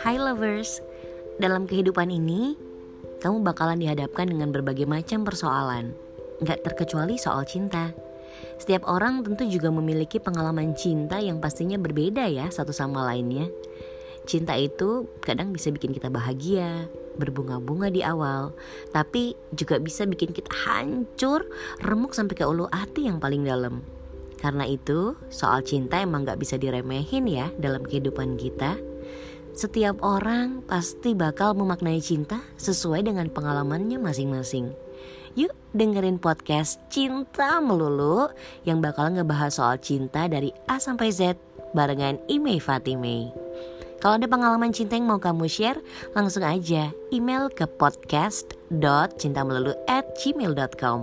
Hai lovers, dalam kehidupan ini kamu bakalan dihadapkan dengan berbagai macam persoalan, nggak terkecuali soal cinta. Setiap orang tentu juga memiliki pengalaman cinta yang pastinya berbeda ya satu sama lainnya. Cinta itu kadang bisa bikin kita bahagia, berbunga-bunga di awal, tapi juga bisa bikin kita hancur, remuk sampai ke ulu hati yang paling dalam. Karena itu, soal cinta emang gak bisa diremehin ya dalam kehidupan kita. Setiap orang pasti bakal memaknai cinta sesuai dengan pengalamannya masing-masing. Yuk dengerin podcast Cinta Melulu yang bakal ngebahas soal cinta dari A sampai Z barengan Ime Fatime. Kalau ada pengalaman cinta yang mau kamu share, langsung aja email ke podcast.cintamelulu@gmail.com.